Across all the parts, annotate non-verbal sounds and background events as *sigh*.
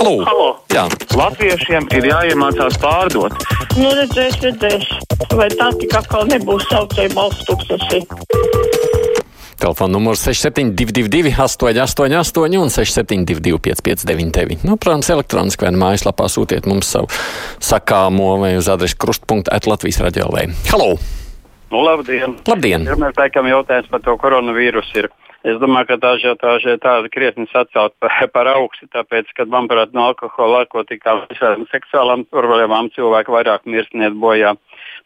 Halo! Halo. Jā. Latviešiem ir jāiemācās pārdot. Nu, redzēs, redzēs. Vai tā tik atkal nebūs saucēja balsts tūkstoši? Telefona numurs 6722, 888, un 672, 559, nu, protams, elektroniski vai mājaslapā sūtiet mums savu sakāmo vai uz adresi krustpunkta Latvijas raidījumā. Halo! Nu, labdien! Labdien! Mēs teikam, jautājums par to koronavīrusu ir. Es domāju, ka tā žiotāža ir tāda krietni sacelt par, par augstu, tāpēc, ka, manuprāt, no alkohola, narkotikām, visādām seksuālām problēmām cilvēki vairāk mirst niet bojā.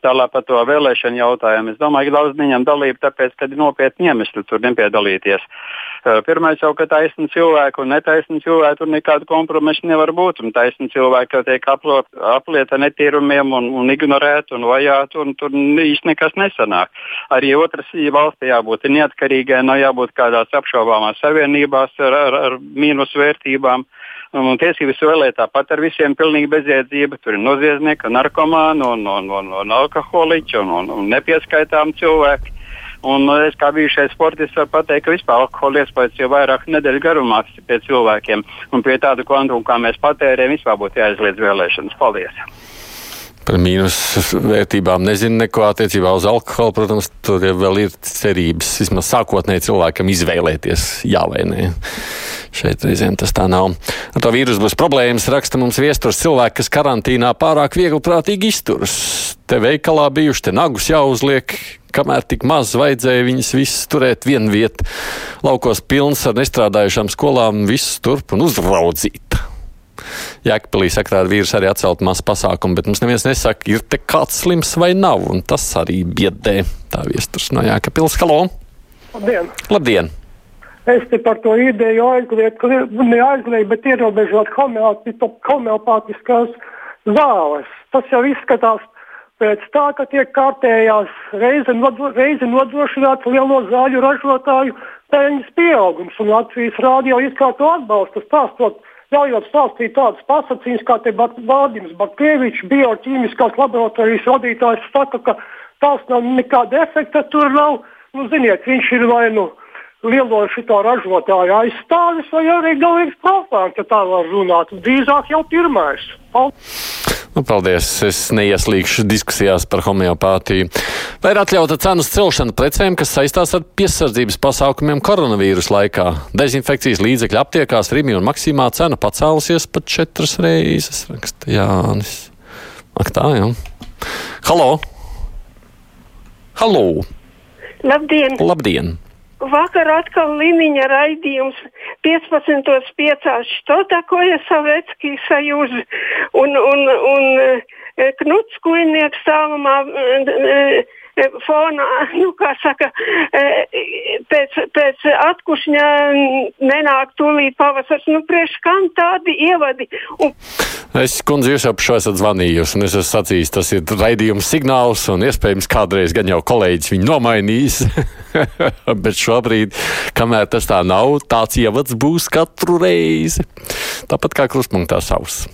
Tālāk par to vēlēšanu jautājumu. Es domāju, ka daudz viņam dalību, tāpēc, ka ir nopietni iemesli tur nepiedalīties. Pirmais jau, ka taisni cilvēki un netaisni cilvēki tur nekādu kompromisu nevar būt. Un taisni cilvēki jau tiek aplieta netīrumiem un, un ignorēti un vajāti, un tur īsti nekas nesanāk. Arī otrs valstī jābūt neatkarīgai, nav jābūt kādās apšaubāmās savienībās ar, ar, ar mīnus vērtībām. Un tiesības vēlēt tāpat ar visiem pilnīgi bezjēdzība. Tur ir noziedznieki, narkomāni un, un, un, un alkoholiķi un, un, un nepieskaitām cilvēki. Un es kā bijušais sportists varu pateikt, ka vispār alkohola iespējas jau vairāk nedēļu garumā pie cilvēkiem. Un pie tāda kvantuma, kā mēs patērējam, vispār būtu jāizliedz vēlēšanas. Paldies! Par mīnus vērtībām nezinu neko attiecībā uz alkoholu. Protams, tur vēl ir cerības vismaz sākotnēji cilvēkam izvēlēties, jā vai nē. Šeit reizēm tas tā nav. Ar to vīrusu būs problēmas, raksta mums viesturs cilvēki, kas karantīnā pārāk viegli prātīgi izturas. Te veikalā bijuši, te nagus jāuzliek, kamēr tik maz vajadzēja viņus visus turēt vienu vietu. Laukos pilns ar nestrādājušām skolām, visus turp un uzraudzīt. Jēkpilī saka, tāda vīrusa arī atcelt masu pasākumu, bet mums neviens nesaka, ir te kāds slims vai nav, un tas arī biedē. Tā viesturs no Jēkpils. Halo! Labdien! Labdien! Es te par to ideju aizliet, ne aizliet, bet ierobežot homeopātiskās zāles. Tas jau izskatās pēc tā, ka tiek kārtējās reizi, nodo, reizi nodrošināts lielo zāļu ražotāju peļņas pieaugums, un Latvijas rādio it kā to atbalsta, stāstot ļaujot stāstīt tādas pasakīnas, kā te Vārdiņš Bakēvičs, bioķīmiskās laboratorijas vadītājs, saka, ka tās nav nekāda efekta, tur nav. Nu, ziniet, viņš ir vai nu lielo šito ražotāju aizstāvis, vai arī galīgs profāns, ja tā var runāt. Drīzāk jau pirmais. Paldies! Nu, paldies! Es neieslīgšu diskusijās par homeopātiju. Vai ir atļauta cenas celšana precēm, kas saistās ar piesardzības pasākumiem koronavīrus laikā? Dezinfekcijas līdzekļu aptiekās Rīgā un Maksimā cena pacēlusies pat četras reizes, raksta Jānis. Ak, tā jau. Halo! Halo! Labdien! Labdien! Vakar atkal Liniņa raidījums 15.5. Что такое Советский Союз? Un, un, un Knuts Kujnieks stāvumā fonā, nu, kā saka, pēc, pēc atkušņa nenāk tūlīt pavasars. Nu, priekš kam tādi ievadi? Un... Es, kundze, jūs jau par šo esat zvanījusi, un es esmu sacījis, tas ir raidījums signāls, un iespējams kādreiz gan jau kolēģis viņu nomainīs. *laughs* *laughs* Bet šobrīd, kamēr tas tā nav, tāds ievads būs katru reizi. Tāpat kā krustpunktā savs.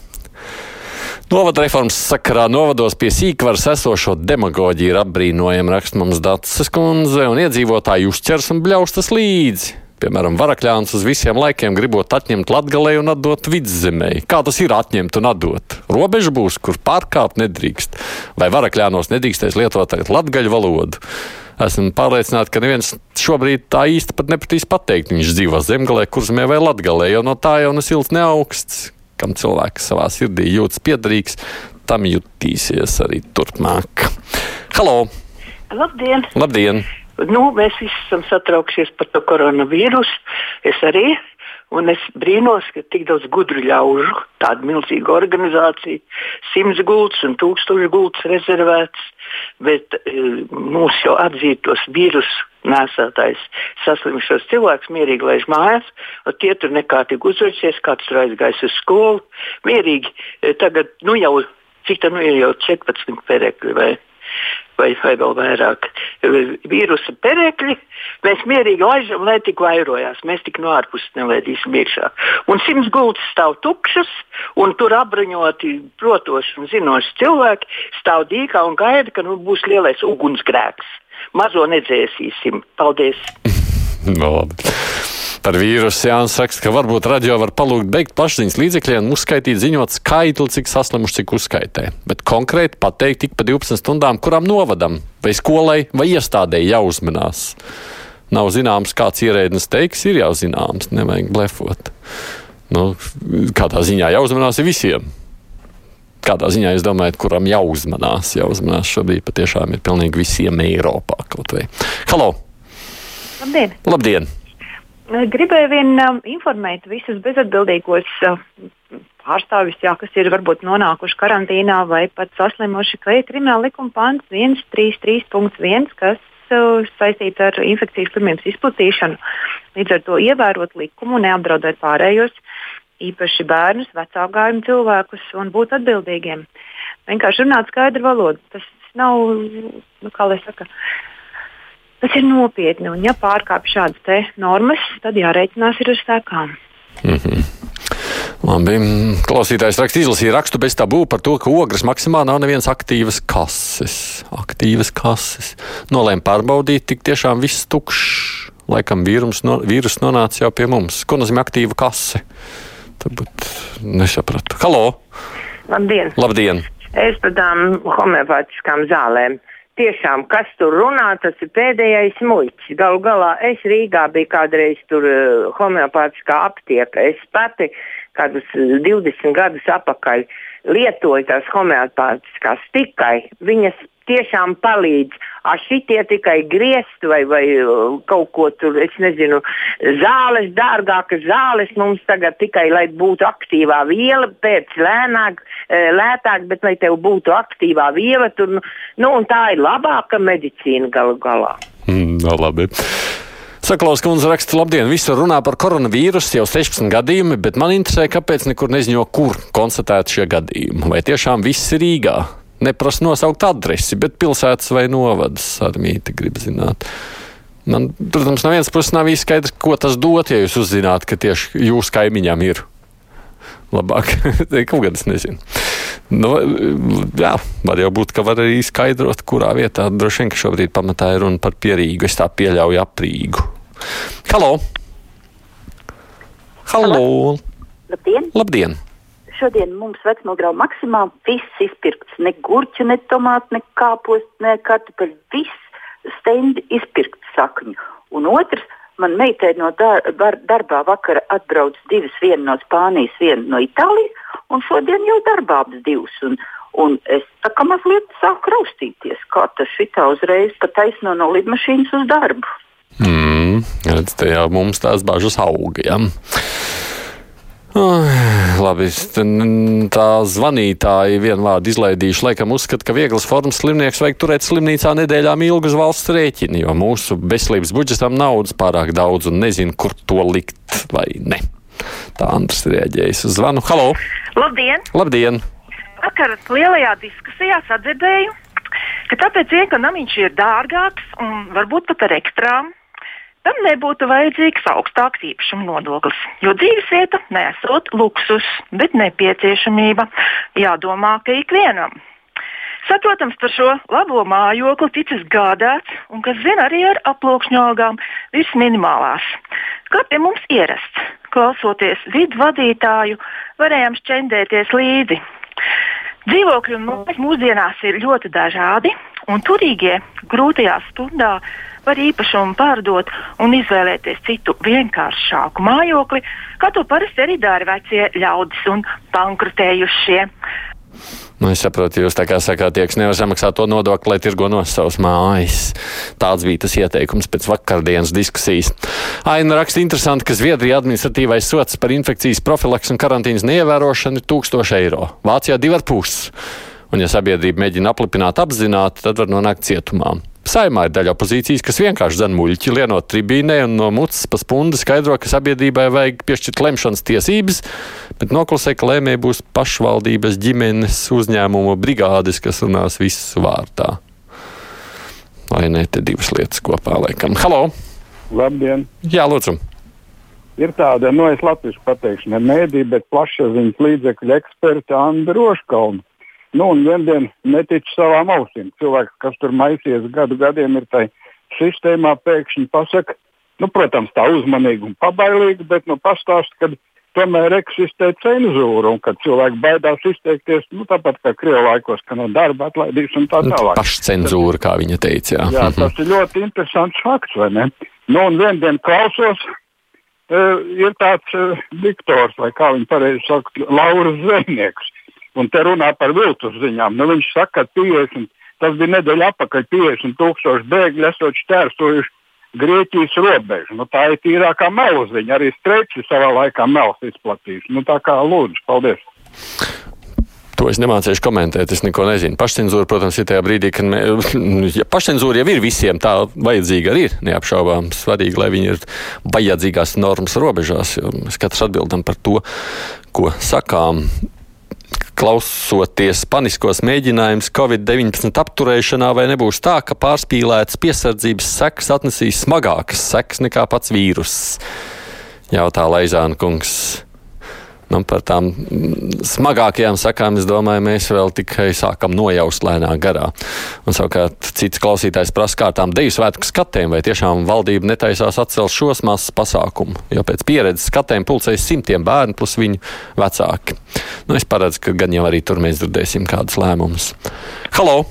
Novada reformas sakarā novados pie sīkvaras esošo demagoģiju ir apbrīnojama raksta mums Dācis kundze, un iedzīvotāji uzķers un bļaustas līdzi. Piemēram, varakļāns uz visiem laikiem gribot atņemt latgalē un atdot vidzemē. Kā tas ir atņemt un atdot? Robeža būs, kur pārkāpt nedrīkst. Vai varakļānos nedrīkstēs lietot latgaļu valodu? Esmu pārliecināta, ka neviens šobrīd tā īsti pat nepratīs pateikt, viņš dzīvo zemgalē, kurzemē vai latgalē, jo no tā jau nesilts ne augsts kam cilvēks savā sirdī jūtas piederīgs, tam jutīsies arī turpmāk. Halo! Labdien! Labdien! Nu, mēs visi esam satraukšies par to koronavīrusu. Es arī. Un es brīnos, ka tik daudz gudru ļaužu, tāda milzīga organizācija, simts gultas un tūkstoši gultas rezervētas, bet e, mūsu jau atzītos vīrusu nesētājs saslimušos cilvēkus mierīgi laiž mājās, un tie tur nekārtīgi uzvešies, kāds tur aizgājis uz skolu. Mierīgi e, tagad, nu jau, cik tā nu ir jau 14 perekļi vai vai, vai vēl vairāk vīrusa perēkļi, mēs mierīgi laižam, lai tik vairojās. Mēs tik no ārpuses nelaidīsim iekšā. Un simts gultas stāv tukšas, un tur apbruņoti, protoši un zinoši cilvēki stāv dīkā un gaida, ka nu, būs lielais ugunsgrēks. Mazo nedzēsīsim. Paldies! *laughs* no, Par vīrusu Jānis raksta, ka varbūt radio var palūgt beigt plašsaziņas līdzekļiem un uzskaitīt ziņot skaitli, cik saslimuši, cik uzskaitē. Bet konkrēti pateikt tik pa 12 stundām, kurām novadam, vai skolai, vai iestādēji jāuzmanās. Nav zināms, kāds ierēdnis teiks, ir jau zināms, nevajag blefot. Nu, kādā ziņā jāuzmanās visiem. Kādā ziņā jūs domājat, kuram jāuzmanās? Jāuzmanās šobrīd patiešām ir pilnīgi visiem Eiropā kaut vai. Halo! Labdien! Labdien. Gribēju vien um, informēt visus bezatbildīgos uh, pārstāvis, jā, kas ir varbūt nonākuši karantīnā vai pat saslimuši, ka ir krimināla likuma pants 133.1, kas saistīts ar infekcijas slimības izplatīšanu. Līdz ar to ievērot likumu, neapdraudēt pārējos, īpaši bērnus, vecākajiem cilvēkus un būt atbildīgiem. Vienkārši runāt skaidru valodu. Tas nav, nu, kā lai saka, tas ir nopietni. Un, ja pārkāpj šādas normas, tad jārēķinās ar sekām. Mm -hmm. Labi, klausītājs raksta, izlasīja rakstu bez tabū par to, ka ogres maksimā nav nevienas aktīvas kases. Aktīvas kases. Nolēma pārbaudīt, tik tiešām viss tukšs. Laikam vīrus, no, vīrus nonāca jau pie mums. Ko nozīmē aktīva kase? Tāpat nesapratu. Halo! Labdien! Labdien. Es par tām homeopātiskām zālēm. Tiešām, kas tur runā, tas ir pēdējais muļķis. Galu galā es Rīgā biju kādreiz tur uh, homeopātiskā aptieka. Es pati kādus 20 gadus atpakaļ lietoju tās homeopātiskās tikai. Viņas tiešām palīdz. Ar šitie tikai griezt vai, vai kaut ko tur, es nezinu, zāles, dārgākas zāles mums tagad tikai, lai būtu aktīvā viela, pēc lēnāk, lētāk, bet lai tev būtu aktīvā viela, tur, nu, un tā ir labāka medicīna galu galā. Mm, no, labi. Saklaus kundze raksta, labdien, visur runā par koronavīrusu, jau 16 gadījumi, bet man interesē, kāpēc nekur neziņo, kur konstatēti šie gadījumi. Vai tiešām viss ir Rīgā? Neprasa nosaukt adresi, bet pilsētas vai novadas armīti grib zināt. Man, protams, no vienas puses nav īsti skaidrs, ko tas dot, ja jūs uzzināt, ka tieši jūsu kaimiņam ir labāk. *laughs* Kaut gan es nezinu. Nu, jā, var jau būt, ka var arī skaidrot, kurā vietā droši vien, šobrīd pamatā ir runa par pierīgu. Es tā pieļauju aprīgu. Halo! Halo. Labdien! Labdien. Šodien mums vecmogrāva maksimā viss izpirkts. Ne gurķi, ne tomāti, ne kāposti, ne kartupeļi. Viss stendi izpirkts sakņu. Un otrs, man meitai no dar darbā vakara atbrauc divas, viena no Spānijas, viena no Itālijas, un šodien jau darbā abas divas. Un, un es tā kā mazliet sāku raustīties, kā tas šitā uzreiz pa taisno no lidmašīnas uz darbu. Mm, redz, te jau mums tās bažas auga. Ja? Oh, labi, tā zvanītāji vienvārdu izlaidījuši, laikam uzskata, ka vieglas formas slimnieks vajag turēt slimnīcā nedēļām ilgu uz valsts rēķinu, jo mūsu veselības budžetam naudas pārāk daudz un nezinu, kur to likt vai ne. Tā Andris reaģējas uz zvanu. Halo! Labdien! Labdien! Vakar lielajā diskusijā sadzirdēju, ka tāpēc, ka namiņš ir dārgāks un varbūt pat ar ekstrām, tam nebūtu vajadzīgs augstāks īpašuma nodoklis. Jo dzīvesvieta nesot luksus, bet nepieciešamība. Jādomā, ka ikvienam. Saprotams, par šo labo mājokli ticis gādāts, un kas zina arī ar aploksņu algām virs minimālās. Kā pie mums ierasts, klausoties vidu vadītāju, varējām šķendēties līdzi. Dzīvokļi un mājas mūsdienās ir ļoti dažādi, un turīgie grūtajā stundā var īpašumu pārdot un izvēlēties citu vienkāršāku mājokli, kā to parasti arī dara vecie ļaudis un bankrutējušie. Nu, es saprotu, jūs tā kā sakāt, tie, kas nevar samaksāt to nodokli, lai tirgo no savas mājas. Tāds bija tas ieteikums pēc vakardienas diskusijas. Aina raksta interesanti, ka Zviedrija administratīvais sots par infekcijas profilaks un karantīnas neievērošanu ir 1000 eiro. Vācijā 2,5. Un, ja sabiedrība mēģina aplipināt apzināti, tad var nonākt cietumā. Saimā ir daļa opozīcijas, kas vienkārši zem muļķi, lienot tribīnē un no mutes pa spundi skaidro, ka sabiedrībai vajag piešķirt lemšanas tiesības, bet noklusē, ka lēmēji būs pašvaldības, ģimenes, uzņēmumu brigādes, kas runās visu vārtā. Vai ne, te divas lietas kopā laikam. Halo! Labdien! Jā, lūdzu! Ir tāda, nu es latviešu pateikšu, ne mēdī, bet plašsaziņas līdzekļu eksperta Anna Roškalna Nu, un viendien netic savām ausīm. Cilvēks, kas tur maisies gadu gadiem, ir tai sistēmā, pēkšņi pasakā, Nu, protams, tā uzmanīgi un pabailīgi, bet nu, pastāst, ka tomēr eksistē cenzūra un ka cilvēki baidās izteikties, nu, tāpat kā Krievijas laikos, ka no darba atlaidīs un tā tālāk. Pašcensūra, kā viņa teica. Jā, jā *laughs* tas ir ļoti interesants fakts, vai ne? Nu, un vien dienu klausos, uh, ir tāds uh, diktors, vai kā viņi pareizi saka, Lauras Zvejnieks. Un te runā par viltus ziņām. Nu, viņš saka, ka 50, tas bija nedēļa atpakaļ, 50 tūkstoši bēgļu esot šķērsojuši Grieķijas robežu. Nu, tā ir tīrākā melziņa. Arī streiks savā laikā melus izplatījis. Nu, tā kā lūdzu, paldies! To es nemācīšu komentēt, es neko nezinu. Pašcensūra, protams, ir tajā brīdī, kad mē, *laughs* ja pašcensūra jau ir visiem, tā vajadzīga arī ir neapšaubām. Svarīgi, lai viņi ir vajadzīgās normas robežās, mēs katrs atbildam par to, ko sakām klausoties paniskos mēģinājumus Covid-19 apturēšanā, vai nebūs tā, ka pārspīlētas piesardzības sekas atnesīs smagākas sekas nekā pats vīruss? Jautā Laizāna kungs. Nu, par tām smagākajām sakām, es domāju, mēs vēl tikai sākam nojaust lēnā garā. Un savukārt cits klausītājs prasa, kā tām deju svētku skatēm, vai tiešām valdība netaisās atcelt šos mazs pasākumu, jo pēc pieredzes skatēm pulcēs simtiem bērnu plus viņu vecāki. Nu, es paredzu, ka gan jau arī tur mēs dzirdēsim kādus lēmumus. Halo!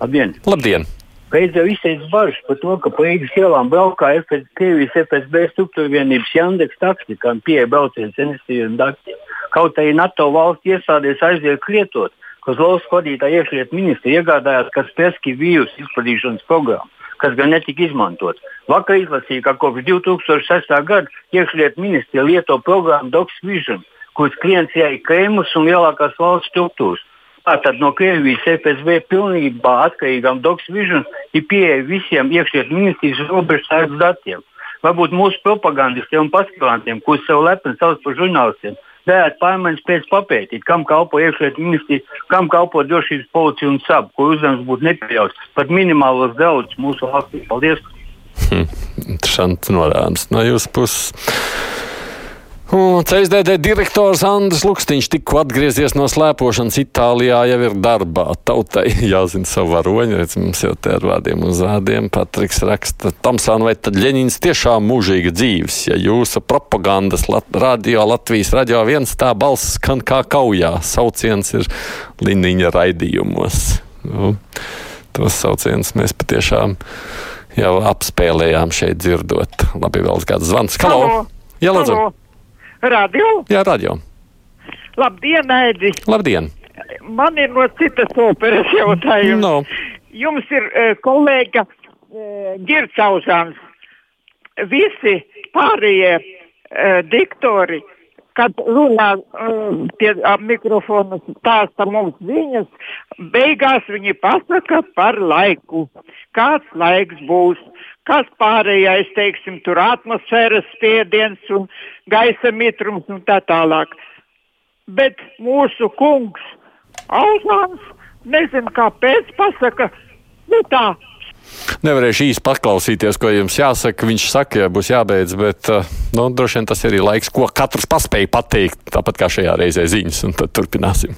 Labdien! Labdien. Pēc tam izteicis bažas par to, ka pa Rīgas ielām braukā FS, Krievijas FSB struktūra vienības Jandeks taksi, kam pieeja brauciens un Dakti. Kaut arī NATO valsts iestādēs aizliek lietot, ka Zlovas vadītāja iekšlietu ministra iegādājās Kasperski vīrusu izplatīšanas programmu, kas gan netika izmantot. Vakar izlasīja, ka kopš 2006. gada iekšlietu ministra lieto programmu Docs Vision, kuras klients ir Kremlis un lielākās valsts struktūras. Tātad no Krievijas FSB pilnībā atkarīgām Docsvision ir pieeja visiem iekšlietu ministrijas robežsardzes datiem. Varbūt mūsu propagandistiem un paskatantiem, kurus sev lepni sauc par žurnālistiem, varētu pārmaiņas pēc papētīt, kam kalpo iekšlietu ministrija, kam kalpo drošības policija un SAB, kur uzdevums būtu nepieļauts pat minimālos daudzus mūsu valstī. Paldies! Hm, interesants norādes no jūsu puses. Un CSDD direktors Andris Lukstiņš tikko atgriezies no slēpošanas Itālijā, jau ir darbā. Tautai *laughs* jāzina savu varoņu, redz, mums jau te ar vārdiem uz vārdiem. Patriks raksta, Tomsāna, vai tad Ļeņins tiešām mūžīga dzīves, ja jūsu propagandas lat radio Latvijas radio viens tā balss skan kā kaujā, sauciens ir Liniņa raidījumos. Nu, tos saucienus mēs patiešām jau apspēlējām šeit dzirdot. Labi, vēl kāds zvans. Halo! Halo. Jā, lūdzu! Radio? Jā, radio. Labdien, Aidi! Labdien! Man ir no citas operas jautājums. No. Jums ir uh, kolēģa uh, Gircauzāns. Visi pārējie uh, diktori, kad runā uh, pie mikrofona, stāsta mums ziņas, beigās viņi pasaka par laiku. Kāds laiks būs? Kas pārējais, teiksim, tur atmosfēras spiediens un gaisa mitrums un tā tālāk. Bet mūsu kungs Alzāns, nezinu kāpēc, pasaka, nu tā. Nevarēšu īsti paklausīties, ko jums jāsaka. Viņš saka, ja būs jābeidz, bet nu, droši vien tas ir arī laiks, ko katrs paspēja pateikt, tāpat kā šajā reizē ziņas, un tad turpināsim.